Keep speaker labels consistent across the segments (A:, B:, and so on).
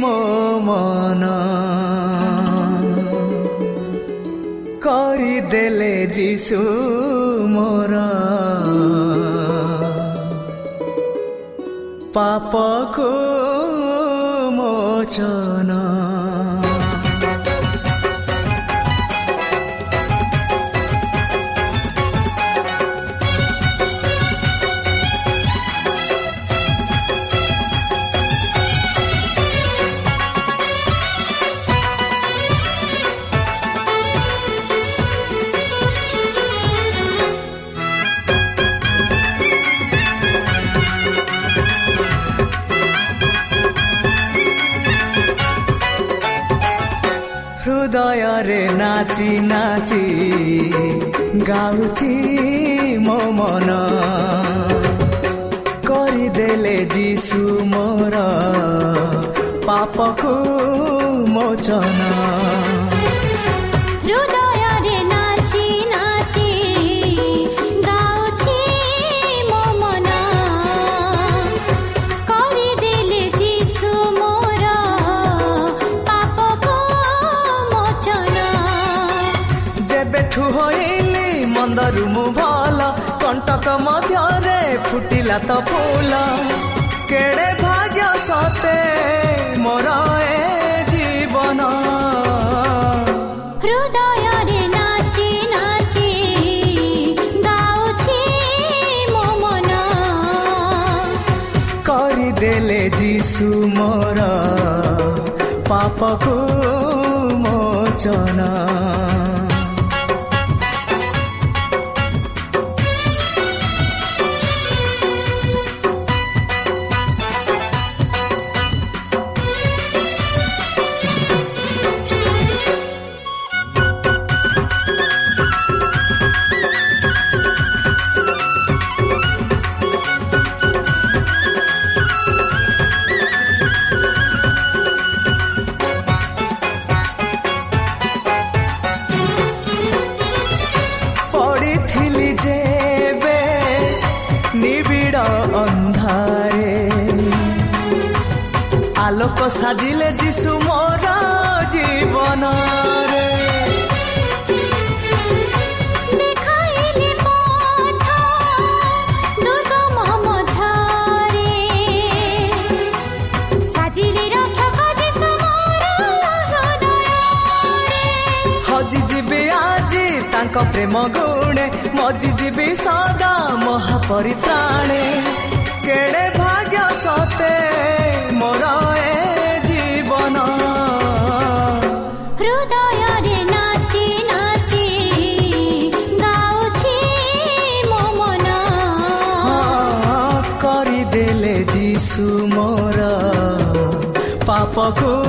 A: ମୋ ମନ କରିଦେଲେ ଯିଶୁ ମୋର ପାପକୁ ମୋଚନ ହୃଦୟରେ ନାଚି ନାଚି ଗାଉଛି ମୋ ମନ କରିଦେଲେ ଯିଶୁ ମୋର ପାପକୁ ମୋଚନ ଫୁଟିଲା ତ ଫୁଲ। କେଡ଼େ ଭାଗ୍ୟ ସତେ ମୋର ଏ ଜୀବନ। ଯିଶୁ ମୋର ପାପକୁ ମୋଚନ। ତାଙ୍କ ପ୍ରେମ ଗୁଣେ ମଜିଯିବି ସଦା ମହାପରିତ୍ରାଣେ। କେଡ଼େ ଭାଗ୍ୟ ସତେ ମୋର ଏ ଜୀବନ?
B: ହୃଦୟରେ ନାଚି ନାଚି ଗାଉଛି ମୋ ମନ।
A: ହଁ, କରିଦେଲେ ଯିଶୁ ମୋର। ପାପକୁ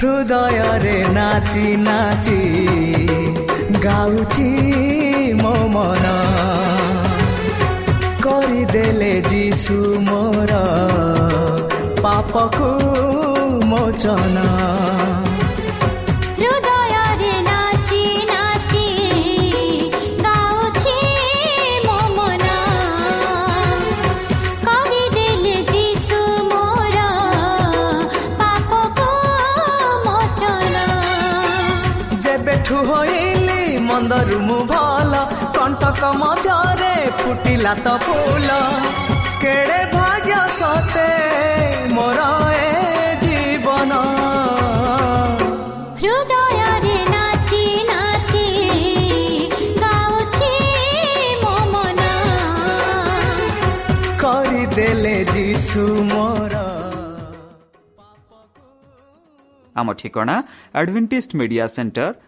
A: ହୃଦୟରେ ନାଚି ନାଚି ଗାଉଛି ମୋ ମନ କରିଦେଲେ ଯୀଶୁ ମୋର ପାପକୁ ମୋଚନ ହୋଇଲି ମନ୍ଦରୁ ମୁଁ ଭଲ କଣ୍ଟକ ମଧ୍ୟରେ ଫୁଟିଲା ତ ଫୁଲ କେଡ଼େ ଭାଗ୍ୟ ସତେ ମୋର ଏ ଜୀବନ
B: ହୃଦୟରେ ନାଚି ନାଚି ଗାଉଛି ମୋ ମନ
A: କରିଦେଲେ ଯୀଶୁ ମୋର
C: ଆମ ଠିକଣା Adventist media centre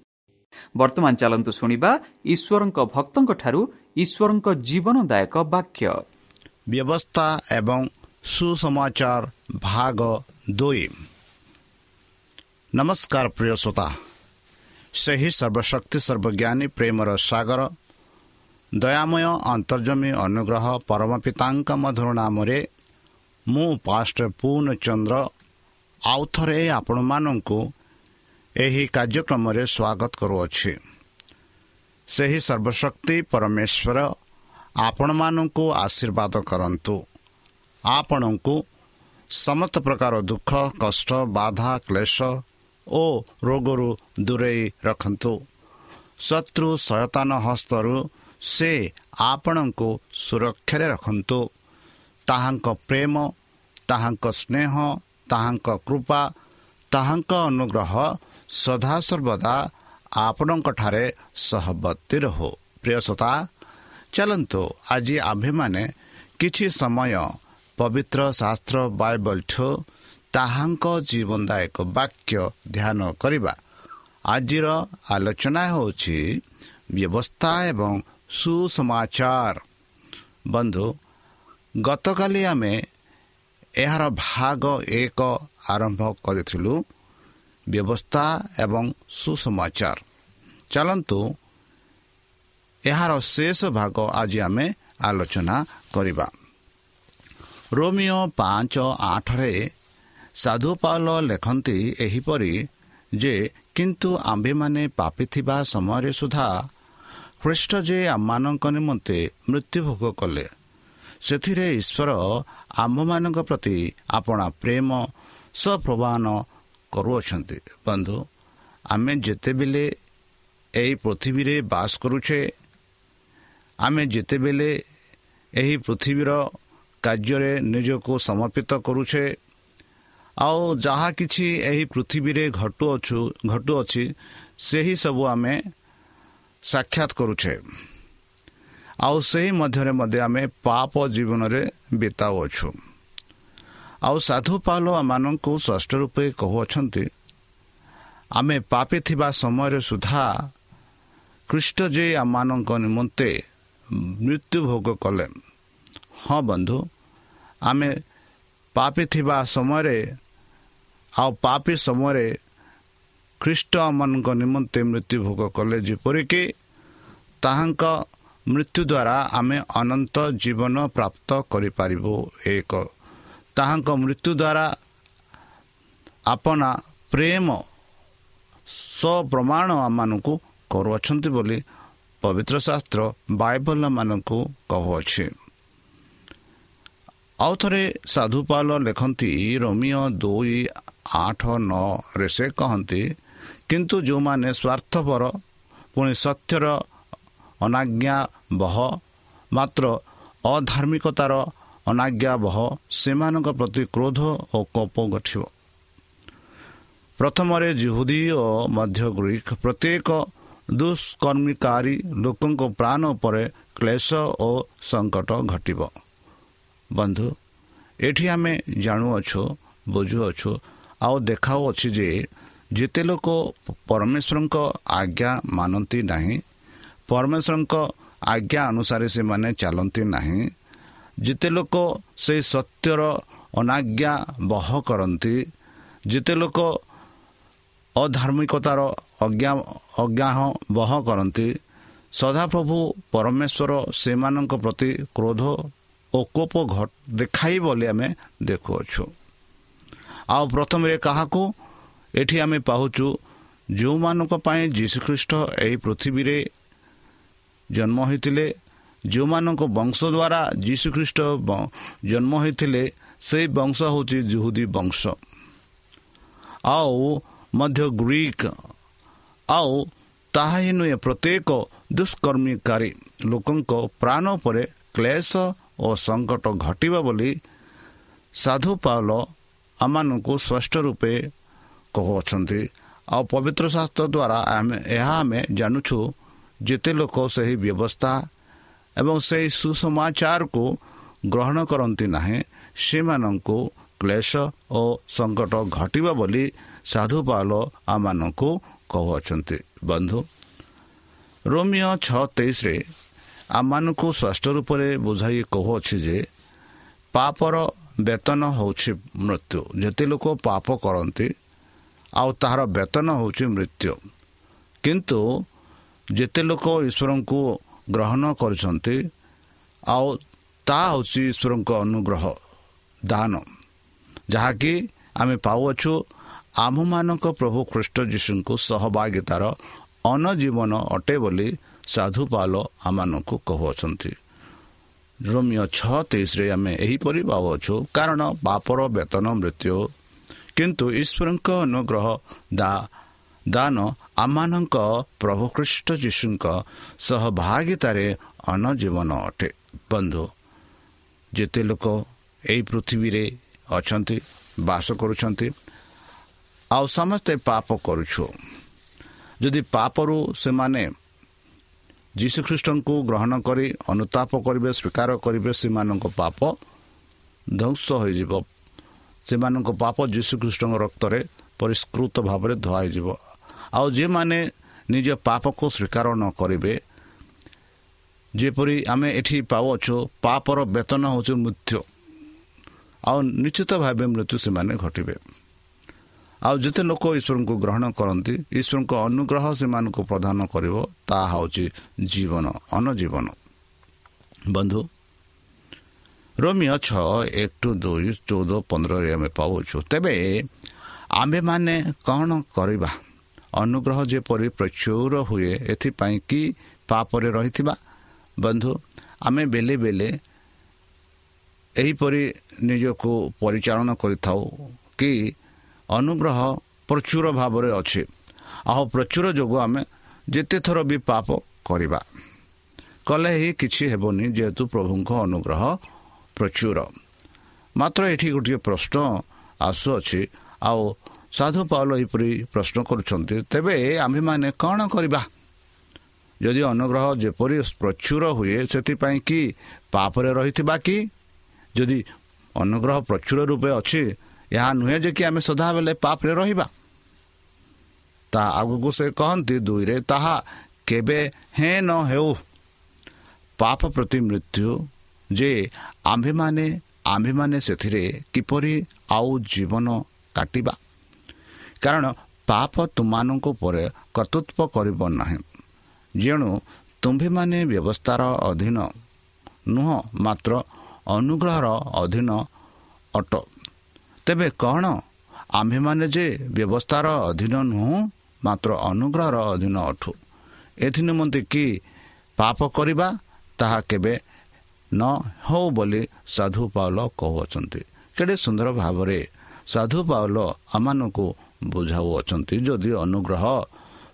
C: ବର୍ତ୍ତମାନ ଚାଲନ୍ତୁ ଶୁଣିବା ଈଶ୍ୱରଙ୍କ ଭକ୍ତଙ୍କଠାରୁ ଈଶ୍ୱରଙ୍କ ଜୀବନଦାୟକ ବାକ୍ୟ।
D: ବ୍ୟବସ୍ଥା ଏବଂ ସୁସମାଚାର ଭାଗ ଦୁଇ। ନମସ୍କାର ପ୍ରିୟ ଶ୍ରୋତା। ସେହି ସର୍ବଶକ୍ତି ସର୍ବଜ୍ଞାନୀ ପ୍ରେମର ସାଗର ଦୟାମୟ ଅନ୍ତର୍ଜମୀ ଅନୁଗ୍ରହ ପରମ ପିତାଙ୍କ ମଧୁର ନାମରେ ମୁଁ ପାଷ୍ଟ ପୂର୍ଣ୍ଣଚନ୍ଦ୍ର ଆଉ ଥରେ ଆପଣମାନଙ୍କୁ ଏହି କାର୍ଯ୍ୟକ୍ରମରେ ସ୍ୱାଗତ କରୁଅଛି। ସେହି ସର୍ବଶକ୍ତି ପରମେଶ୍ୱର ଆପଣମାନଙ୍କୁ ଆଶୀର୍ବାଦ କରନ୍ତୁ। ଆପଣଙ୍କୁ ସମସ୍ତ ପ୍ରକାର ଦୁଃଖ କଷ୍ଟ ବାଧା କ୍ଲେଶ ଓ ରୋଗରୁ ଦୂରେଇ ରଖନ୍ତୁ। ଶତ୍ରୁ ସୟତାନ ହସ୍ତରୁ ସେ ଆପଣଙ୍କୁ ସୁରକ୍ଷାରେ ରଖନ୍ତୁ। ତାହାଙ୍କ ପ୍ରେମ ତାହାଙ୍କ ସ୍ନେହ ତାହାଙ୍କ କୃପା ତାହାଙ୍କ ଅନୁଗ୍ରହ ସଦାସର୍ବଦା ଆପଣଙ୍କଠାରେ ସହବର୍ତ୍ତୀ ରହୁ। ପ୍ରିୟସତା ଚାଲନ୍ତୁ ଆଜି ଆମ୍ଭେମାନେ କିଛି ସମୟ ପବିତ୍ର ଶାସ୍ତ୍ର ବାଇବଲଠୁ ତାହାଙ୍କ ଜୀବନଦାୟକ ବାକ୍ୟ ଧ୍ୟାନ କରିବା। ଆଜିର ଆଲୋଚନା ହେଉଛି ବ୍ୟବସ୍ଥା ଏବଂ ସୁସମାଚାର। ବନ୍ଧୁ ଗତକାଲି ଆମେ ଏହାର ଭାଗ ଏକ ଆରମ୍ଭ କରିଥିଲୁ। ବ୍ୟବସ୍ଥା ଏବଂ ସୁସମାଚାର। ଚାଲନ୍ତୁ ଏହାର ଶେଷ ଭାଗ ଆଜି ଆମେ ଆଲୋଚନା କରିବା। ରୋମିଓ ପାଞ୍ଚ ଆଠରେ ସାଧୁପାଲ ଲେଖନ୍ତି ଏହିପରି ଯେ କିନ୍ତୁ ଆମ୍ଭେମାନେ ପାପିଥିବା ସମୟରେ ସୁଦ୍ଧା ଖ୍ରୀଷ୍ଟ ଯେ ଆମମାନଙ୍କ ନିମନ୍ତେ ମୃତ୍ୟୁଭୋଗ କଲେ ସେଥିରେ ଈଶ୍ୱର ଆମ୍ଭମାନଙ୍କ ପ୍ରତି ଆପଣା ପ୍ରେମ ସପ୍ରବାହନ କରୁଅଛନ୍ତି। ବନ୍ଧୁ ଆମେ ଯେତେବେଳେ ଏହି ପୃଥିବୀରେ ବାସ କରୁଛେ ଆମେ ଯେତେବେଳେ ଏହି ପୃଥିବୀର କାର୍ଯ୍ୟରେ ନିଜକୁ ସମର୍ପିତ କରୁଛେ ଆଉ ଯାହା କିଛି ଏହି ପୃଥିବୀରେ ଘଟୁଅଛୁ ଘଟୁଅଛି ସେହି ସବୁ ଆମେ ସାକ୍ଷାତ କରୁଛେ। ଆଉ ସେହି ମଧ୍ୟରେ ମଧ୍ୟ ଆମେ ପାପ ଜୀବନରେ ବିତାଉଅଛୁ। ଆଉ ସାଧୁ ପାଲ ଆମମାନଙ୍କୁ ସ୍ପଷ୍ଟ ରୂପେ କହୁଅଛନ୍ତି ଆମେ ପାପି ଥିବା ସମୟରେ ସୁଦ୍ଧା ଖ୍ରୀଷ୍ଟ ଯେ ଆମମାନଙ୍କ ନିମନ୍ତେ ମୃତ୍ୟୁ ଭୋଗ କଲେ ହଁ ବନ୍ଧୁ ଆମେ ପାପି ଥିବା ସମୟରେ ଆଉ ପାପି ସମୟରେ ଖ୍ରୀଷ୍ଟ ଆମମାନଙ୍କ ନିମନ୍ତେ ମୃତ୍ୟୁ ଭୋଗ କଲେ ଯେପରିକି ତାହାଙ୍କ ମୃତ୍ୟୁ ଦ୍ୱାରା ଆମେ ଅନନ୍ତ ଜୀବନ ପ୍ରାପ୍ତ କରିପାରିବୁ। ଏକ ତାହାଙ୍କ ମୃତ୍ୟୁ ଦ୍ୱାରା ଆପଣା ପ୍ରେମ ସପ୍ରମାଣ ଆମମାନଙ୍କୁ କରୁଅଛନ୍ତି ବୋଲି ପବିତ୍ର ଶାସ୍ତ୍ର ବାଇବଲମାନଙ୍କୁ କହୁଅଛି। ଆଉ ଥରେ ସାଧୁପାଲ ଲେଖନ୍ତି ରୋମିଓ ଦୁଇ ଆଠ ନଅରେ ସେ କହନ୍ତି କିନ୍ତୁ ଯେଉଁମାନେ ସ୍ୱାର୍ଥପର ପୁଣି ସତ୍ୟର ଅନାଜ୍ଞା ବହ ମାତ୍ର ଅଧାର୍ମିକତାର ଅନାଜ୍ଞା ବହ ସେମାନଙ୍କ ପ୍ରତି କ୍ରୋଧ ଓ କୋପ ଗଠିବ ପ୍ରଥମରେ ଜୁହୁଦୀ ଓ ମଧ୍ୟ ଗ୍ରୀକ୍ ପ୍ରତ୍ୟେକ ଦୁଷ୍କର୍ମିକାରୀ ଲୋକଙ୍କ ପ୍ରାଣ ଉପରେ କ୍ଲେଶ ଓ ସଙ୍କଟ ଘଟିବ। ବନ୍ଧୁ ଏଠି ଆମେ ଜାଣୁଅଛୁ ବୁଝୁଅଛୁ ଆଉ ଦେଖାଉଅଛି ଯେ ଯେତେ ଲୋକ ପରମେଶ୍ୱରଙ୍କ ଆଜ୍ଞା ମାନନ୍ତି ନାହିଁ ପରମେଶ୍ୱରଙ୍କ ଆଜ୍ଞା ଅନୁସାରେ ସେମାନେ ଚାଲନ୍ତି ନାହିଁ ଯେତେ ଲୋକ ସେଇ ସତ୍ୟର ଅନାଜ୍ଞା ବହ କରନ୍ତି ଯେତେ ଲୋକ ଅଧାର୍ମିକତାର ଅଜ୍ଞା ଅଜ୍ଞାହ ବହ କରନ୍ତି ସଦାପ୍ରଭୁ ପରମେଶ୍ୱର ସେମାନଙ୍କ ପ୍ରତି କ୍ରୋଧ ଓ କୋପ ଦେଖାଇ ବୋଲି ଆମେ ଦେଖୁଅଛୁ। ଆଉ ପ୍ରଥମରେ କାହାକୁ? ଏଠି ଆମେ ପାଉଛୁ ଯେଉଁମାନଙ୍କ ପାଇଁ ଯୀଶୁଖ୍ରୀଷ୍ଟ ଏହି ପୃଥିବୀରେ ଜନ୍ମ ହୋଇଥିଲେ ଯେଉଁମାନଙ୍କ ବଂଶ ଦ୍ୱାରା ଯୀଶୁଖ୍ରୀଷ୍ଟ ଜନ୍ମ ହୋଇଥିଲେ ସେଇ ବଂଶ ହେଉଛି ଜୁହୁଦୀ ବଂଶ। ଆଉ ମଧ୍ୟ ଗ୍ରୀକ୍। ଆଉ ତାହା ହିଁ ନୁହେଁ ପ୍ରତ୍ୟେକ ଦୁଷ୍କର୍ମୀକାରୀ ଲୋକଙ୍କ ପ୍ରାଣ ଉପରେ କ୍ଲେଶ ଓ ସଙ୍କଟ ଘଟିବ ବୋଲି ସାଧୁ ପାଉଲ ଆମମାନଙ୍କୁ ସ୍ପଷ୍ଟ ରୂପେ କହୁଅଛନ୍ତି। ଆଉ ପବିତ୍ର ଶାସ୍ତ୍ର ଦ୍ୱାରା ଆମେ ଏହା ଆମେ ଜାଣୁଛୁ ଯେତେ ଲୋକ ସେହି ବ୍ୟବସ୍ଥା ଏବଂ ସେହି ସୁସମାଚାରକୁ ଗ୍ରହଣ କରନ୍ତି ନାହିଁ ସେମାନଙ୍କୁ କ୍ଲେଶ ଓ ସଙ୍କଟ ଘଟିବ ବୋଲି ସାଧୁପାଲ ଆମମାନଙ୍କୁ କହୁଅଛନ୍ତି। ବନ୍ଧୁ ରୋମିଓ ଛଅ ତେଇଶରେ ଆମମାନଙ୍କୁ ସ୍ପଷ୍ଟ ରୂପରେ ବୁଝାଇ କହୁଅଛି ଯେ ପାପର ବେତନ ହେଉଛି ମୃତ୍ୟୁ। ଯେତେ ଲୋକ ପାପ କରନ୍ତି ଆଉ ତାହାର ବେତନ ହେଉଛି ମୃତ୍ୟୁ। କିନ୍ତୁ ଯେତେ ଲୋକ ଈଶ୍ୱରଙ୍କୁ ଗ୍ରହଣ କରିଛନ୍ତି। ଆଉ ତାହା ହେଉଛି ଈଶ୍ୱରଙ୍କ ଅନୁଗ୍ରହ ଦାନ। ଯାହାକି ଆମେ ପାଉଅଛୁ ଆମ୍ଭମାନଙ୍କ ପ୍ରଭୁ ଖ୍ରୀଷ୍ଟ ଯୀଶୁଙ୍କୁ ସହଭାଗିତାର ଅନଜୀବନ ଅଟେ ବୋଲି ସାଧୁପାଲ ଆମମାନଙ୍କୁ କହୁଅଛନ୍ତି। ରୋମିଓ ଛଅ ତେଇଶରେ ଆମେ ଏହିପରି ପାଉଅଛୁ କାରଣ ବାପର ବେତନ ମୃତ୍ୟୁ କିନ୍ତୁ ଈଶ୍ୱରଙ୍କ ଅନୁଗ୍ରହ ଦା ଦାନ ଆମମାନଙ୍କ ପ୍ରଭୁ ଖ୍ରୀଷ୍ଟ ଯୀଶୁଙ୍କ ସହଭାଗିତାରେ ଅନଜୀବନ ଅଟେ। ବନ୍ଧୁ ଯେତେ ଲୋକ ଏହି ପୃଥିବୀରେ ଅଛନ୍ତି ବାସ କରୁଛନ୍ତି ଆଉ ସମସ୍ତେ ପାପ କରୁଛୁ। ଯଦି ପାପରୁ ସେମାନେ ଯୀଶୁଖ୍ରୀଷ୍ଟଙ୍କୁ ଗ୍ରହଣ କରି ଅନୁତାପ କରିବେ ସ୍ୱୀକାର କରିବେ ସେମାନଙ୍କ ପାପ ଧ୍ୱଂସ ହୋଇଯିବ। ସେମାନଙ୍କ ପାପ ଯୀଶୁଖ୍ରୀଷ୍ଟଙ୍କ ରକ୍ତରେ ପରିଷ୍କୃତ ଭାବରେ ଧୁଆଇଯିବ ଆଉ ଯେଉଁମାନେ ନିଜ ପାପକୁ ସ୍ୱୀକାର ନ କରିବେ ଯେପରି ଆମେ ଏଠି ପାଉଅଛୁ ପାପର ବେତନ ହେଉଛି ମୃତ୍ୟୁ। ଆଉ ନିଶ୍ଚିତ ଭାବେ ମୃତ୍ୟୁ ସେମାନେ ଘଟିବେ। ଆଉ ଯେତେ ଲୋକ ଈଶ୍ୱରଙ୍କୁ ଗ୍ରହଣ କରନ୍ତି ଈଶ୍ୱରଙ୍କ ଅନୁଗ୍ରହ ସେମାନଙ୍କୁ ପ୍ରଦାନ କରିବ ତାହା ହେଉଛି ଜୀବନ ଅନଜୀବନ। ବନ୍ଧୁ ରୋମିଓ ଛଅ ଏକ ଟୁ ଦୁଇ ଚଉଦ ପନ୍ଦରରେ ଆମେ ପାଉଛୁ ତେବେ ଆମ୍ଭେମାନେ କ'ଣ କରିବା? ଅନୁଗ୍ରହ ଯେପରି ପ୍ରଚୁର ହୁଏ ଏଥିପାଇଁ କି ପାପରେ ରହିଥିବା। ବନ୍ଧୁ ଆମେ ବେଲେ ବେଲେ ଏହିପରି ନିଜକୁ ପରିଚାଳନା କରିଥାଉ କି ଅନୁଗ୍ରହ ପ୍ରଚୁର ଭାବରେ ଅଛି। ଆଉ ପ୍ରଚୁର ଯୋଗୁଁ ଆମେ ଯେତେଥର ବି ପାପ କରିବା। କଲେ ହିଁ କିଛି ହେବନି ଯେହେତୁ ପ୍ରଭୁଙ୍କ ଅନୁଗ୍ରହ ପ୍ରଚୁର। ମାତ୍ର ଏଠି ଗୋଟିଏ ପ୍ରଶ୍ନ ଆସୁଅଛି ଆଉ ସାଧୁ ପାଉଲ ଏହିପରି ପ୍ରଶ୍ନ କରୁଛନ୍ତି ତେବେ ଆମ୍ଭେମାନେ କ'ଣ କରିବା? ଯଦି ଅନୁଗ୍ରହ ଯେପରି ପ୍ରଚୁର ହୁଏ ସେଥିପାଇଁ କି ପାପରେ ରହିଥିବା କି? ଯଦି ଅନୁଗ୍ରହ ପ୍ରଚୁର ରୂପେ ଅଛି ଏହା ନୁହେଁ ଯେ କି ଆମେ ସଦାବେଳେ ପାପରେ ରହିବା। ତାହା ଆଗକୁ ସେ କହନ୍ତି ଦୁଇରେ ତାହା କେବେ ହେଁ ନ ହେଉ। ପାପ ପ୍ରତି ମୃତ୍ୟୁ ଯେ ଆମ୍ଭେମାନେ ଆମ୍ଭେମାନେ ସେଥିରେ କିପରି ଆଉ ଜୀବନ କାଟିବା? କାରଣ ପାପ ତୁମମାନଙ୍କ ଉପରେ କର୍ତ୍ତୃତ୍ୱ କରିବ ନାହିଁ। ଯେଣୁ ତୁମ୍ଭେମାନେ ବ୍ୟବସ୍ଥାର ଅଧୀନ ନୁହଁ ମାତ୍ର ଅନୁଗ୍ରହର ଅଧୀନ ଅଟ। ତେବେ କ'ଣ ଆମ୍ଭେମାନେ ଯେ ବ୍ୟବସ୍ଥାର ଅଧୀନ ନୁହଁ ମାତ୍ର ଅନୁଗ୍ରହର ଅଧୀନ ଅଠୁ ଏଥି ନିମନ୍ତେ କି ପାପ କରିବା ତାହା କେବେ ନ ହେଉ ବୋଲି ସାଧୁ ପାଉଲ କହୁଅଛନ୍ତି। କେଡ଼େ ସୁନ୍ଦର ଭାବରେ ସାଧୁ ପାଉଲ ଆମମାନଙ୍କୁ ବୁଝାଉଅଛନ୍ତି। ଯଦି ଅନୁଗ୍ରହ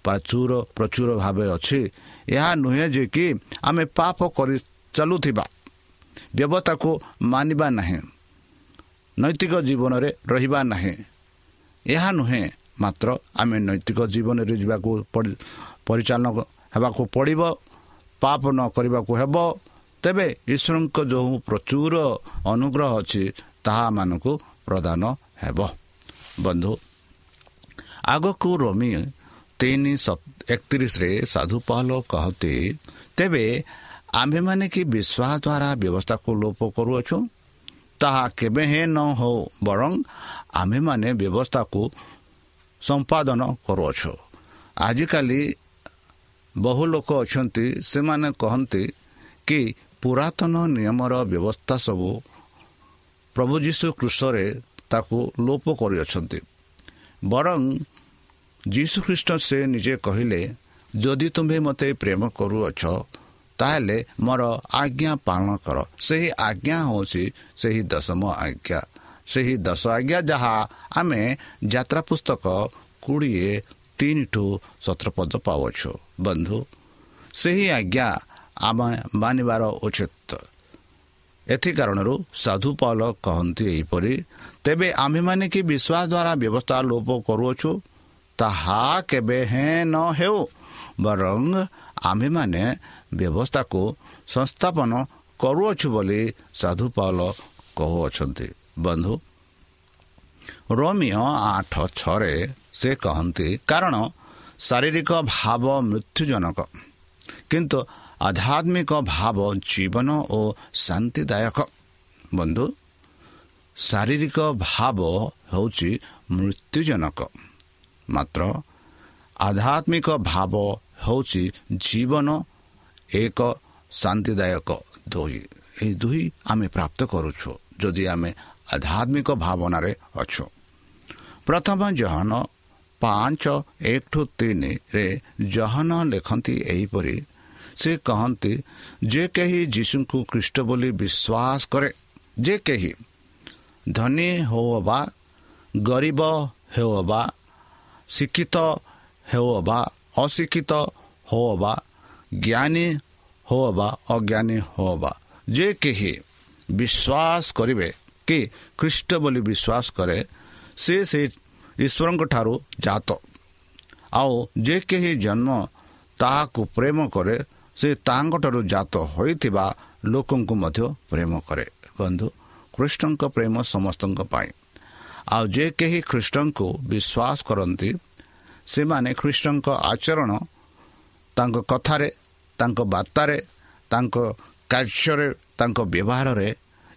D: ପ୍ରଚୁର ପ୍ରଚୁର ଭାବେ ଅଛି ଏହା ନୁହେଁ ଯେ କି ଆମେ ପାପ କରି ଚାଲୁଥିବା। ବ୍ୟବସ୍ଥାକୁ ମାନିବା ନାହିଁ। ନୈତିକ ଜୀବନରେ ରହିବା ନାହିଁ। ଏହା ନୁହେଁ ମାତ୍ର ଆମେ ନୈତିକ ଜୀବନରେ ଯିବାକୁ ପରିଚାଳନା ହେବାକୁ ପଡ଼ିବ। ପାପ ନ କରିବାକୁ ହେବ। ତେବେ ଈଶ୍ୱରଙ୍କ ଯେଉଁ ପ୍ରଚୁର ଅନୁଗ୍ରହ ଅଛି ତାହା ମାନଙ୍କୁ ପ୍ରଦାନ ହେବ। ବନ୍ଧୁ ଆଗକୁ ରମି ତିନି ଏକତିରିଶରେ ସାଧୁ ପାଲ କହନ୍ତି ତେବେ ଆମ୍ଭେମାନେ କି ବିଶ୍ୱାସ ଦ୍ୱାରା ବ୍ୟବସ୍ଥାକୁ ଲୋପ କରୁଅଛୁ? ତାହା କେବେ ହେଁ ନ ହେଉ ବରଂ ଆମ୍ଭେମାନେ ବ୍ୟବସ୍ଥାକୁ ସମ୍ପାଦନ କରୁଅଛୁ। ଆଜିକାଲି ବହୁ ଲୋକ ଅଛନ୍ତି ସେମାନେ କହନ୍ତି କି ପୁରାତନ ନିୟମର ବ୍ୟବସ୍ଥା ସବୁ ପ୍ରଭୁ ଯୀଶୁ କୃଷରେ ତାକୁ ଲୋପ କରିଅଛନ୍ତି। ବରଂ ଯୀଶୁଖ୍ରୀଷ୍ଟ ସେ ନିଜେ କହିଲେ ଯଦି ତୁମ୍ଭେ ମୋତେ ପ୍ରେମ କରୁଅଛ ତାହେଲେ ମୋର ଆଜ୍ଞା ପାଳନ କର। ସେହି ଆଜ୍ଞା ହେଉଛି ସେହି ଦଶମ ଆଜ୍ଞା। ସେହି ଦଶ ଆଜ୍ଞା ଯାହା ଆମେ ଯାତ୍ରା ପୁସ୍ତକ କୋଡ଼ିଏ ତିନିଠୁ ସତର ପଦ ପାଉଛୁ ବନ୍ଧୁ ସେହି ଆଜ୍ଞା ଆମେ ମାନିବାର ଉଚିତ। ଏଥି କାରଣରୁ ସାଧୁ ପାଲ କହନ୍ତି ଏହିପରି ତେବେ ଆମ୍ଭେମାନେ କି ବିଶ୍ୱାସ ଦ୍ୱାରା ବ୍ୟବସ୍ଥା ଲୋପ କରୁଅଛୁ? ତାହା କେବେ ହେଁ ନ ହେଉ ବରଂ ଆମ୍ଭେମାନେ ବ୍ୟବସ୍ଥାକୁ ସଂସ୍ଥାପନ କରୁଅଛୁ ବୋଲି ସାଧୁ କହୁଅଛନ୍ତି। ବନ୍ଧୁ ରୋମିଓ ଆଠ ଛଅରେ ସେ କହନ୍ତି କାରଣ ଶାରୀରିକ ଭାବ ମୃତ୍ୟୁଜନକ କିନ୍ତୁ ଆଧ୍ୟାତ୍ମିକ ଭାବ ଜୀବନ ଓ ଶାନ୍ତିଦାୟକ। ବନ୍ଧୁ ଶାରୀରିକ ଭାବ ହେଉଛି ମୃତ୍ୟୁଜନକ। ମାତ୍ର ଆଧ୍ୟାତ୍ମିକ ଭାବ ହେଉଛି ଜୀବନ ଏକ ଶାନ୍ତିଦାୟକ ଦୁଇ ଏହି ଦୁଇ ଆମେ ପ୍ରାପ୍ତ କରୁଛୁ ଯଦି ଆମେ ଆଧ୍ୟାତ୍ମିକ ଭାବନାରେ ଅଛୁ ପ୍ରଥମ ଜହନ ପାଞ୍ଚ ଏକ ଠୁ ତିନିରେ ଜହନ ଲେଖନ୍ତି ଏହିପରି ସେ କହନ୍ତି ଯେ କେହି ଯୀଶୁଙ୍କୁ ଖ୍ରୀଷ୍ଟ ବୋଲି ବିଶ୍ୱାସ କରେ ଯେ କେହି ଧନୀ ହେଉ ବା ଗରିବ ହେଉ ବା ଶିକ୍ଷିତ ହେଉ ବା ଅଶିକ୍ଷିତ ହେଉ ବା ଜ୍ଞାନୀ ହେଉ ବା ଅଜ୍ଞାନୀ ହେଉ ବା ଯେ କେହି ବିଶ୍ୱାସ କରିବେ କି ଖ୍ରୀଷ୍ଟ ବୋଲି ବିଶ୍ୱାସ କରେ ସେ ସେ ଈଶ୍ୱରଙ୍କ ଠାରୁ ଜାତ। ଆଉ ଯେ କେହି ଜନ୍ମ ତାହାକୁ ପ୍ରେମ କରେ ସେ ତାଙ୍କଠାରୁ ଜାତ ହୋଇଥିବା ଲୋକଙ୍କୁ ମଧ୍ୟ ପ୍ରେମ କରେ। ବନ୍ଧୁ କୃଷ୍ଣଙ୍କ ପ୍ରେମ ସମସ୍ତଙ୍କ ପାଇଁ। ଆଉ ଯେ କେହି ଖ୍ରୀଷ୍ଟଙ୍କୁ ବିଶ୍ୱାସ କରନ୍ତି ସେମାନେ ଖ୍ରୀଷ୍ଟଙ୍କ ଆଚରଣ ତାଙ୍କ କଥାରେ ତାଙ୍କ ବାର୍ତ୍ତାରେ ତାଙ୍କ କାର୍ଯ୍ୟରେ ତାଙ୍କ ବ୍ୟବହାରରେ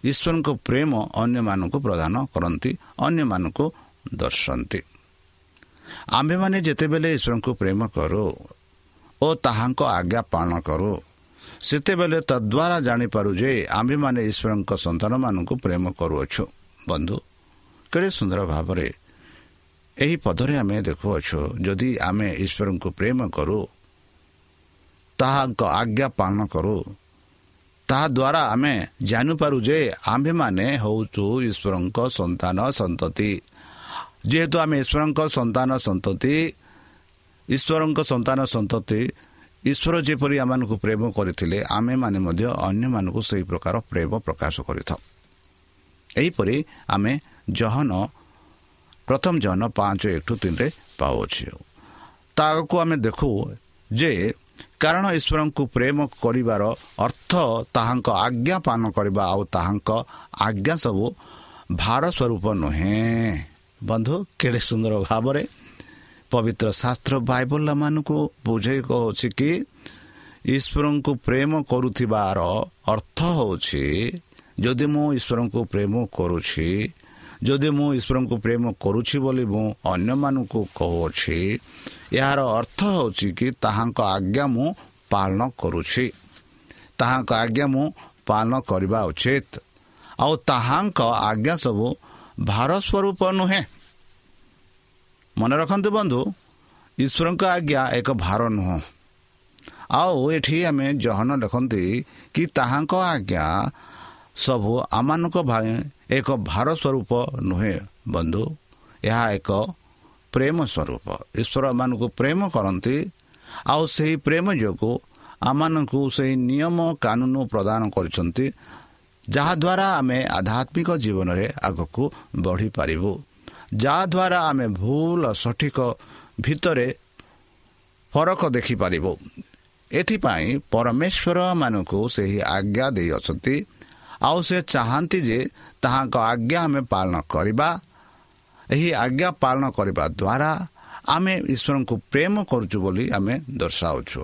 D: ଈଶ୍ୱରଙ୍କ ପ୍ରେମ ଅନ୍ୟମାନଙ୍କୁ ପ୍ରଦାନ କରନ୍ତି ଅନ୍ୟମାନଙ୍କୁ ଦର୍ଶାନ୍ତି। ଆମ୍ଭେମାନେ ଯେତେବେଳେ ଈଶ୍ୱରଙ୍କୁ ପ୍ରେମ କରୁ ଓ ତାହାଙ୍କ ଆଜ୍ଞା ପାଳନ କରୁ ସେତେବେଳେ ତଦ୍ୱାରା ଜାଣିପାରୁ ଯେ ଆମ୍ଭେମାନେ ଈଶ୍ୱରଙ୍କ ସନ୍ତାନମାନଙ୍କୁ ପ୍ରେମ କରୁଅଛୁ। ବନ୍ଧୁ କେଡ଼େ ସୁନ୍ଦର ଭାବରେ। ଏହି ପଦରେ ଆମେ ଦେଖୁଅଛୁ ଯଦି ଆମେ ଈଶ୍ୱରଙ୍କୁ ପ୍ରେମ କରୁ ତାହାଙ୍କ ଆଜ୍ଞା ପାଳନ କରୁ ତାହାଦ୍ୱାରା ଆମେ ଜାଣିପାରୁ ଯେ ଆମ୍ଭେମାନେ ହେଉଛୁ ଈଶ୍ୱରଙ୍କ ସନ୍ତାନ ସନ୍ତତି। ଯେହେତୁ ଆମେ ଈଶ୍ୱରଙ୍କ ସନ୍ତାନ ସନ୍ତତି ଈଶ୍ୱରଙ୍କ ସନ୍ତାନ ସନ୍ତତି ଈଶ୍ୱର ଯେପରି ଆମମାନଙ୍କୁ ପ୍ରେମ କରିଥିଲେ ଆମେମାନେ ମଧ୍ୟ ଅନ୍ୟମାନଙ୍କୁ ସେହି ପ୍ରକାର ପ୍ରେମ ପ୍ରକାଶ କରିଥାଉ। ଏହିପରି ଆମେ ଜହନ ପ୍ରଥମ ଜହନ ପାଞ୍ଚ ଏକଠୁ ତିନିରେ ପାଉଅଛୁ ତାହାକୁ ଆମେ ଦେଖୁ ଯେ କାରଣ ଈଶ୍ୱରଙ୍କୁ ପ୍ରେମ କରିବାର ଅର୍ଥ ତାହାଙ୍କ ଆଜ୍ଞା ପାଳନ କରିବା ଆଉ ତାହାଙ୍କ ଆଜ୍ଞା ସବୁ ଭାର ସ୍ୱରୂପ ନୁହେଁ। ବନ୍ଧୁ କେଡ଼େ ସୁନ୍ଦର ଭାବରେ ପବିତ୍ର ଶାସ୍ତ୍ର ବାଇବଲମାନଙ୍କୁ ବୁଝେଇ କହୁଛି କି ଈଶ୍ୱରଙ୍କୁ ପ୍ରେମ କରୁଥିବାର ଅର୍ଥ ହେଉଛି ଯଦି ମୁଁ ଈଶ୍ୱରଙ୍କୁ ପ୍ରେମ କରୁଛି ଯଦି ମୁଁ ଈଶ୍ୱରଙ୍କୁ ପ୍ରେମ କରୁଛି ବୋଲି ମୁଁ ଅନ୍ୟମାନଙ୍କୁ କହୁଅଛି ଏହାର ଅର୍ଥ ହେଉଛି କି ତାହାଙ୍କ ଆଜ୍ଞା ମୁଁ ପାଳନ କରୁଛି। ତାହାଙ୍କ ଆଜ୍ଞା ମୁଁ ପାଳନ କରିବା ଉଚିତ। ଆଉ ତାହାଙ୍କ ଆଜ୍ଞା ସବୁ ଭାର ସ୍ୱରୂପ ନୁହେଁ। ମନେ ରଖନ୍ତୁ ବନ୍ଧୁ ଈଶ୍ୱରଙ୍କ ଆଜ୍ଞା ଏକ ଭାର ନୁହଁ। ଆଉ ଏଠି ଆମେ ଜହନ ଲେଖନ୍ତି କି ତାହାଙ୍କ ଆଜ୍ଞା ସବୁ ଆମମାନଙ୍କ ପାଇଁ ଏକ ଭାର ସ୍ୱରୂପ ନୁହେଁ ବନ୍ଧୁ। ଏହା ଏକ ପ୍ରେମ ସ୍ୱରୂପ। ଈଶ୍ୱର ଆମମାନଙ୍କୁ ପ୍ରେମ କରନ୍ତି ଆଉ ସେହି ପ୍ରେମ ଯୋଗୁଁ ଆମମାନଙ୍କୁ ସେହି ନିୟମ କାନୁନ ପ୍ରଦାନ କରିଛନ୍ତି ଯାହାଦ୍ୱାରା ଆମେ ଆଧ୍ୟାତ୍ମିକ ଜୀବନରେ ଆଗକୁ ବଢ଼ିପାରିବୁ। ଯାହାଦ୍ୱାରା ଆମେ ଭୁଲ ସଠିକ ଭିତରେ ଫରକ ଦେଖିପାରିବୁ। ଏଥିପାଇଁ ପରମେଶ୍ୱରମାନଙ୍କୁ ସେହି ଆଜ୍ଞା ଦେଇଅଛନ୍ତି ଆଉ ସେ ଚାହାନ୍ତି ଯେ ତାହାଙ୍କ ଆଜ୍ଞା ଆମେ ପାଳନ କରିବା। ଏହି ଆଜ୍ଞା ପାଳନ କରିବା ଦ୍ୱାରା ଆମେ ଈଶ୍ୱରଙ୍କୁ ପ୍ରେମ କରୁଛୁ ବୋଲି ଆମେ ଦର୍ଶାଉଛୁ।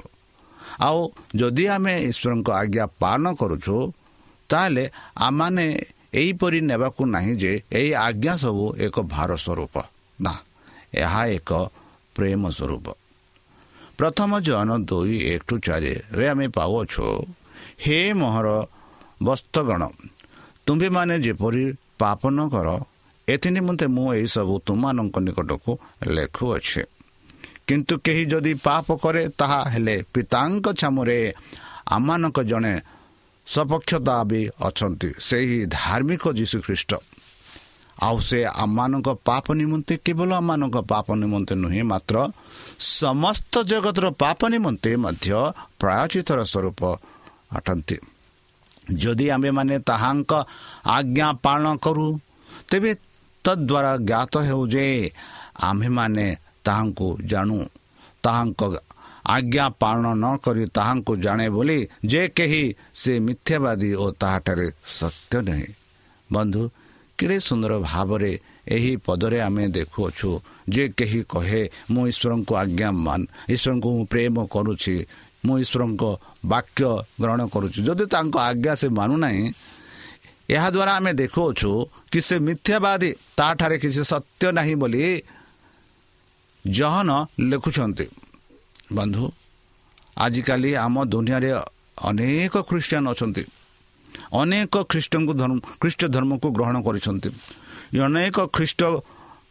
D: ଆଉ ଯଦି ଆମେ ଈଶ୍ୱରଙ୍କ ଆଜ୍ଞା ପାଳନ କରୁଛୁ ତାହେଲେ ଆମମାନେ ଏହିପରି ନେବାକୁ ନାହିଁ ଯେ ଏହି ଆଜ୍ଞା ସବୁ ଏକ ଭାର ସ୍ୱରୂପ। ନା ଏହା ଏକ ପ୍ରେମ ସ୍ୱରୂପ। ପ୍ରଥମ ଜନ ଦୁଇ ଏକ ଟୁ ଚାରିରେ ଆମେ ପାଉଅଛୁ ହେ ମୋହର ବସ୍ତଗଣ ତୁମ୍ଭେମାନେ ଯେପରି ପାପ ନ କର ଏଥି ନିମନ୍ତେ ମୁଁ ଏହିସବୁ ତୁମମାନଙ୍କ ନିକଟକୁ ଲେଖୁଅଛି। କିନ୍ତୁ କେହି ଯଦି ପାପ କରେ ତାହା ହେଲେ ପିତାଙ୍କ ଛାମୁରେ ଆମମାନଙ୍କ ଜଣେ ସପକ୍ଷତା ବି ଅଛନ୍ତି ସେହି ଧାର୍ମିକ ଯୀଶୁଖ୍ରୀଷ୍ଟ। ଆଉ ସେ ଆମମାନଙ୍କ ପାପ ନିମନ୍ତେ କେବଳ ଆମମାନଙ୍କ ପାପ ନିମନ୍ତେ ନୁହେଁ ମାତ୍ର ସମସ୍ତ ଜଗତର ପାପ ନିମନ୍ତେ ମଧ୍ୟ ପ୍ରାୟଚିତର ସ୍ୱରୂପ ଅଟନ୍ତି। ଯଦି ଆମ୍ଭେମାନେ ତାହାଙ୍କ ଆଜ୍ଞା ପାଳନ କରୁ ତେବେ ତଦ୍ୱାରା ଜ୍ଞାତ ହେଉ ଯେ ଆମ୍ଭେମାନେ ତାହାଙ୍କୁ ଜାଣୁ। ତାହାଙ୍କ ଆଜ୍ଞା ପାଳନ ନ କରି ତାହାଙ୍କୁ ଜାଣେ ବୋଲି ଯେ କେହି ସେ ମିଥ୍ୟାବାଦୀ ଓ ତାହାଠାରେ ସତ୍ୟ ନାହିଁ। ବନ୍ଧୁ କେଡ଼େ ସୁନ୍ଦର ଭାବରେ ଏହି ପଦରେ ଆମେ ଦେଖୁଅଛୁ ଯେ କେହି କହେ ମୁଁ ଈଶ୍ୱରଙ୍କୁ ଆଜ୍ଞା ମାନ ଈଶ୍ୱରଙ୍କୁ ମୁଁ ପ୍ରେମ କରୁଛି ମୁଁ ଈଶ୍ୱରଙ୍କ ବାକ୍ୟ ଗ୍ରହଣ କରୁଛି। ଯଦି ତାଙ୍କ ଆଜ୍ଞା ସେ ମାନୁନାହିଁ ଏହାଦ୍ୱାରା ଆମେ ଦେଖୁଅଛୁ କି ସେ ମିଥ୍ୟାବାଦୀ ତାଠାରେ କିଛି ସତ୍ୟ ନାହିଁ ବୋଲି ଜହନ ଲେଖୁଛନ୍ତି। ବନ୍ଧୁ ଆଜିକାଲି ଆମ ଦୁନିଆରେ ଅନେକ ଖ୍ରୀଷ୍ଟିଆନ ଅଛନ୍ତି। ଅନେକ ଖ୍ରୀଷ୍ଟଙ୍କୁ ଧର୍ମ ଖ୍ରୀଷ୍ଟ ଧର୍ମକୁ ଗ୍ରହଣ କରିଛନ୍ତି। ଅନେକ ଖ୍ରୀଷ୍ଟ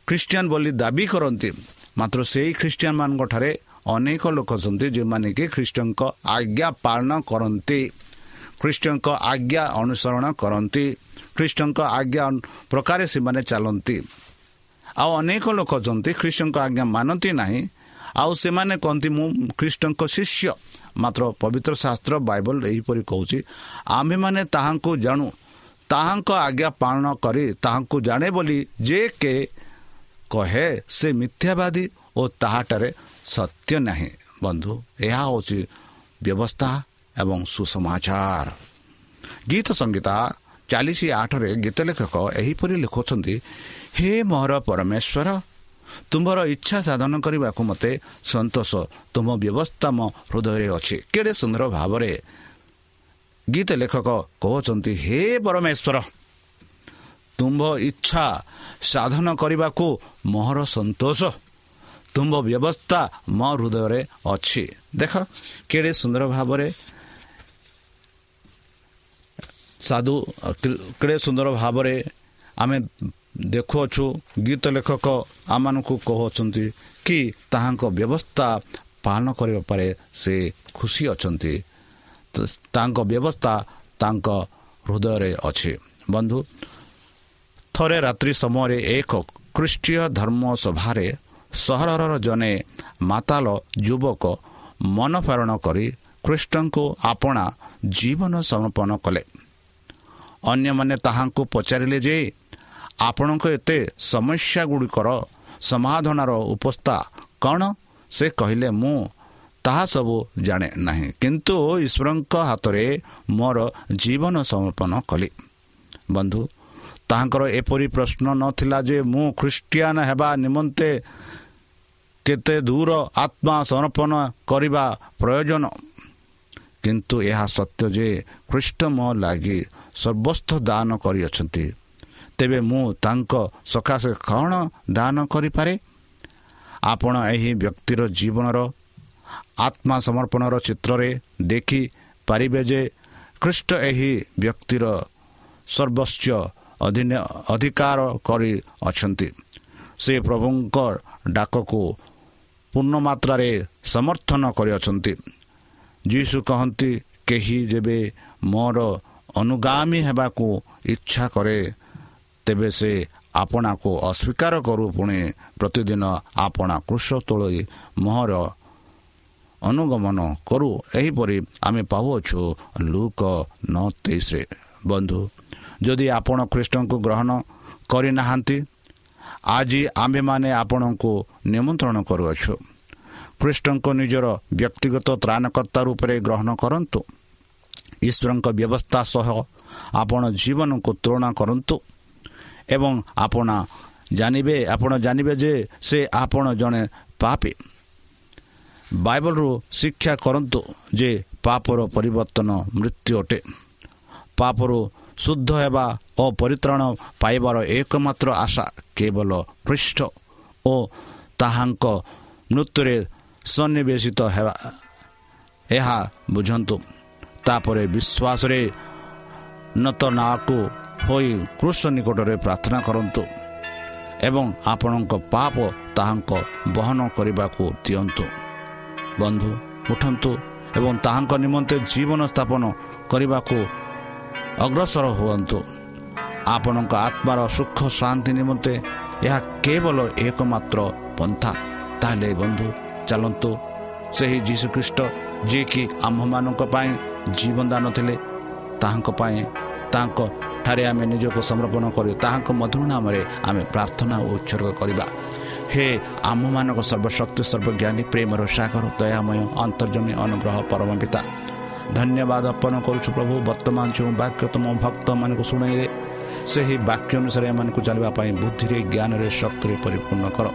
D: ଖ୍ରୀଷ୍ଟିଆନ ବୋଲି ଦାବି କରନ୍ତି। ମାତ୍ର ସେଇ ଖ୍ରୀଷ୍ଟିଆନ ଠାରେ ଅନେକ ଲୋକ ଅଛନ୍ତି ଯେଉଁମାନେ କି ଖ୍ରୀଷ୍ଟଙ୍କ ଆଜ୍ଞା ପାଳନ କରନ୍ତି। ଖ୍ରୀଷ୍ଟଙ୍କ ଆଜ୍ଞା ଅନୁସରଣ କରନ୍ତି। ଖ୍ରୀଷ୍ଟଙ୍କ ଆଜ୍ଞା ପ୍ରକାରେ ସେମାନେ ଚାଲନ୍ତି। ଆଉ ଅନେକ ଲୋକ ଅଛନ୍ତି ଖ୍ରୀଷ୍ଟଙ୍କ ଆଜ୍ଞା ମାନନ୍ତି ନାହିଁ। ଆଉ ସେମାନେ କହନ୍ତି ମୁଁ ଖ୍ରୀଷ୍ଟଙ୍କ ଶିଷ୍ୟ। ମାତ୍ର ପବିତ୍ର ଶାସ୍ତ୍ର ବାଇବଲ ଏହିପରି କହୁଛି ଆମ୍ଭେମାନେ ତାହାଙ୍କୁ ଜାଣୁ। ତାହାଙ୍କ ଆଜ୍ଞା ପାଳନ କରି ତାହାଙ୍କୁ ଜାଣେ ବୋଲି ଯେ କେ କହେ ସେ ମିଥ୍ୟାବାଦୀ ଓ ତାହାଠାରେ ସତ୍ୟ ନାହିଁ। ବନ୍ଧୁ ଏହା ହେଉଛି ବ୍ୟବସ୍ଥା ଏବଂ ସୁସମାଚାର। ଗୀତ ସଙ୍ଗୀତା ଚାଳିଶ ଆଠରେ ଗୀତ ଲେଖକ ଏହିପରି ଲେଖୁଛନ୍ତି ହେ ମୋର ପରମେଶ୍ୱର ତୁମର ଇଚ୍ଛା ସାଧନ କରିବାକୁ ମୋତେ ସନ୍ତୋଷ। ତୁମ ବ୍ୟବସ୍ଥା ମୋ ହୃଦୟରେ ଅଛି। କେଡ଼େ ସୁନ୍ଦର ଭାବରେ ଗୀତ ଲେଖକ କହୁଛନ୍ତି ହେ ପରମେଶ୍ୱର ତୁମ୍ଭ ଇଚ୍ଛା ସାଧନ କରିବାକୁ ମୋହର ସନ୍ତୋଷ। ତୁମ୍ଭ ବ୍ୟବସ୍ଥା ମୋ ହୃଦୟରେ ଅଛି। ଦେଖ କେଡ଼େ ସୁନ୍ଦର ଭାବରେ ସାଧୁ କେଡ଼େ ସୁନ୍ଦର ଭାବରେ ଆମେ ଦେଖୁଅଛୁ ଗୀତ ଲେଖକ ଆମମାନଙ୍କୁ କହୁଅଛନ୍ତି କି ତାହାଙ୍କ ବ୍ୟବସ୍ଥା ପାଳନ କରିବା ପରେ ସେ ଖୁସି ଅଛନ୍ତି। ତାଙ୍କ ବ୍ୟବସ୍ଥା ତାଙ୍କ ହୃଦୟରେ ଅଛି। ବନ୍ଧୁ ଥରେ ରାତ୍ରି ସମୟରେ ଏକ ଖ୍ରୀଷ୍ଟୀୟ ଧର୍ମ ସଭାରେ ସହରର ଜଣେ ମାତାଲ ଯୁବକ ମନପାରଣ କରି ଖ୍ରୀଷ୍ଟଙ୍କୁ ଆପଣା ଜୀବନ ସମର୍ପଣ କଲେ। ଅନ୍ୟମାନେ ତାହାଙ୍କୁ ପଚାରିଲେ ଯେ ଆପଣଙ୍କ ଏତେ ସମସ୍ୟା ଗୁଡ଼ିକର ସମାଧାନର ଉପସ୍ଥା କ'ଣ? ସେ କହିଲେ ମୁଁ ତାହା ସବୁ ଜାଣେ ନାହିଁ। କିନ୍ତୁ ଈଶ୍ୱରଙ୍କ ହାତରେ ମୋର ଜୀବନ ସମର୍ପଣ କଲି। ବନ୍ଧୁ ତାହାଙ୍କର ଏପରି ପ୍ରଶ୍ନ ନଥିଲା ଯେ ମୁଁ ଖ୍ରୀଷ୍ଟିଆନ ହେବା ନିମନ୍ତେ କେତେ ଦୂର ଆତ୍ମା ସମର୍ପଣ କରିବା ପ୍ରୟୋଜନ। କିନ୍ତୁ ଏହା ସତ୍ୟ ଯେ ଖ୍ରୀଷ୍ଟ ମୋ ଲାଗି ସର୍ବସ୍ଥ ଦାନ କରିଅଛନ୍ତି। ତେବେ ମୁଁ ତାଙ୍କ ସକାଶେ କ'ଣ ଦାନ କରିପାରେ? ଆପଣ ଏହି ବ୍ୟକ୍ତିର ଜୀବନର ଆତ୍ମା ସମର୍ପଣର ଚିତ୍ରରେ ଦେଖିପାରିବେ ଯେ ଖ୍ରୀଷ୍ଟ ଏହି ବ୍ୟକ୍ତିର ସର୍ବସ୍ୱ ଅଧିକାର କରି ଅଛନ୍ତି ସେ ପ୍ରଭୁଙ୍କ ଡାକକୁ ପୂର୍ଣ୍ଣ ମାତ୍ରାରେ ସମର୍ଥନ କରିଅଛନ୍ତି। ଯୀଶୁ କହନ୍ତି କେହି ଯେବେ ମୋର ଅନୁଗାମୀ ହେବାକୁ ଇଚ୍ଛା କରେ ତେବେ ସେ ଆପଣାକୁ ଅସ୍ୱୀକାର କରୁ। ପୁଣି ପ୍ରତିଦିନ ଆପଣା କୃଷ ତୋଳି ମୋହର ଅନୁଗମନ କରୁ। ଏହିପରି ଆମେ ପାଉଅଛୁ ଲୁକ ନ ତେଇଶରେ। ବନ୍ଧୁ ଯଦି ଆପଣ ଖ୍ରୀଷ୍ଟଙ୍କୁ ଗ୍ରହଣ କରିନାହାନ୍ତି ଆଜି ଆମ୍ଭେମାନେ ଆପଣଙ୍କୁ ନିମନ୍ତ୍ରଣ କରୁଅଛୁ। ଖ୍ରୀଷ୍ଟଙ୍କ ନିଜର ବ୍ୟକ୍ତିଗତ ତ୍ରାଣକର୍ତ୍ତା ରୂପରେ ଗ୍ରହଣ କରନ୍ତୁ। ଈଶ୍ୱରଙ୍କ ବ୍ୟବସ୍ଥା ସହ ଆପଣ ଜୀବନକୁ ତୁଳନା କରନ୍ତୁ। ଏବଂ ଆପଣ ଜାଣିବେ ଆପଣ ଜାଣିବେ ଯେ ସେ ଆପଣ ଜଣେ ପାପି। ବାଇବଲରୁ ଶିକ୍ଷା କରନ୍ତୁ ଯେ ପାପର ପରିବର୍ତ୍ତନ ମୃତ୍ୟୁ ଅଟେ। ପାପରୁ ଶୁଦ୍ଧ ହେବା ଓ ପରିତ୍ରାଣ ପାଇବାର ଏକମାତ୍ର ଆଶା କେବଳ ପୃଷ୍ଠ ଓ ତାହାଙ୍କ ମୃତ୍ୟୁରେ ସନ୍ନିବେଶିତ ହେବା। ଏହା ବୁଝନ୍ତୁ। ତାପରେ ବିଶ୍ୱାସରେ ନତନାକୁ ହୋଇ କୃଷ ନିକଟରେ ପ୍ରାର୍ଥନା କରନ୍ତୁ ଏବଂ ଆପଣଙ୍କ ପାପ ତାହାଙ୍କ ବହନ କରିବାକୁ ଦିଅନ୍ତୁ। ବନ୍ଧୁ ଉଠନ୍ତୁ ଏବଂ ତାହାଙ୍କ ନିମନ୍ତେ ଜୀବନ ସ୍ଥାପନ କରିବାକୁ ଅଗ୍ରସର ହୁଅନ୍ତୁ। ଆପଣଙ୍କ ଆତ୍ମାର ସୁଖ ଶାନ୍ତି ନିମନ୍ତେ ଏହା କେବଳ ଏକମାତ୍ର ପନ୍ଥା। ତାହେଲେ ବନ୍ଧୁ ଚାଲନ୍ତୁ। ସେହି ଯୀଶୁଖ୍ରୀଷ୍ଟ ଯିଏକି ଆମ୍ଭମାନଙ୍କ ପାଇଁ ଜୀବନ ଦାନ ଥିଲେ ତାହାଙ୍କ ପାଇଁ ତାଙ୍କ ଠାରେ ଆମେ ନିଜକୁ ସମର୍ପଣ କରି। ତାହାଙ୍କ ମଧୁର ନାମରେ ଆମେ ପ୍ରାର୍ଥନା ଓ ଉତ୍ସର୍ଗ କରିବା। ହେ ଆମ୍ଭମାନଙ୍କ ସର୍ବଶକ୍ତି ସର୍ବଜ୍ଞାନୀ ପ୍ରେମର ସାଗର ଦୟାମୟ ଅନ୍ତର୍ଜମୀ ଅନୁଗ୍ରହ ପରମ ପିତା ଧନ୍ୟବାଦ ଅର୍ପଣ କରୁଛୁ ପ୍ରଭୁ ବର୍ତ୍ତମାନ ଯେଉଁ ବାକ୍ୟ ତୁମ ଭକ୍ତମାନଙ୍କୁ ଶୁଣାଇଲେ ସେହି ବାକ୍ୟ ଅନୁସାରେ ଏମାନଙ୍କୁ ଚାଲିବା ପାଇଁ ବୁଦ୍ଧିରେ ଜ୍ଞାନରେ ଶକ୍ତିରେ ପରିପୂର୍ଣ୍ଣ କର।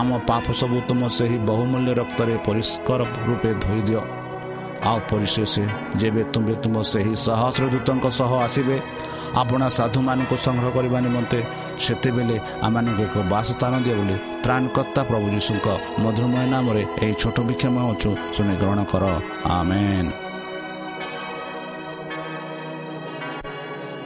D: ଆମ ପାପ ସବୁ ତୁମ ସେହି ବହୁମୂଲ୍ୟ ରକ୍ତରେ ପରିଷ୍କାର ରୂପେ ଧୋଇ ଦିଅ। ଆଉ ପରିଶେଷ ଯେବେ ତୁମେ ତୁମ ସେହି ସହସ୍ର ଦୂତଙ୍କ ସହ ଆସିବେ ଆପଣା ସାଧୁମାନଙ୍କୁ ସଂଗ୍ରହ କରିବା ନିମନ୍ତେ ସେତେବେଳେ ଆମମାନଙ୍କୁ ଏକ ବାସସ୍ଥାନ ଦିଅ ବୋଲି ତ୍ରାଣକର୍ତ୍ତା ପ୍ରଭୁ ଯୀଶୁଙ୍କ ମଧୁରମୟ ନାମରେ ଏହି ଛୋଟ ବିକ୍ଷମ ଅଛୁ ଶୁଣି ଗ୍ରହଣ କର। ଆମେନ୍।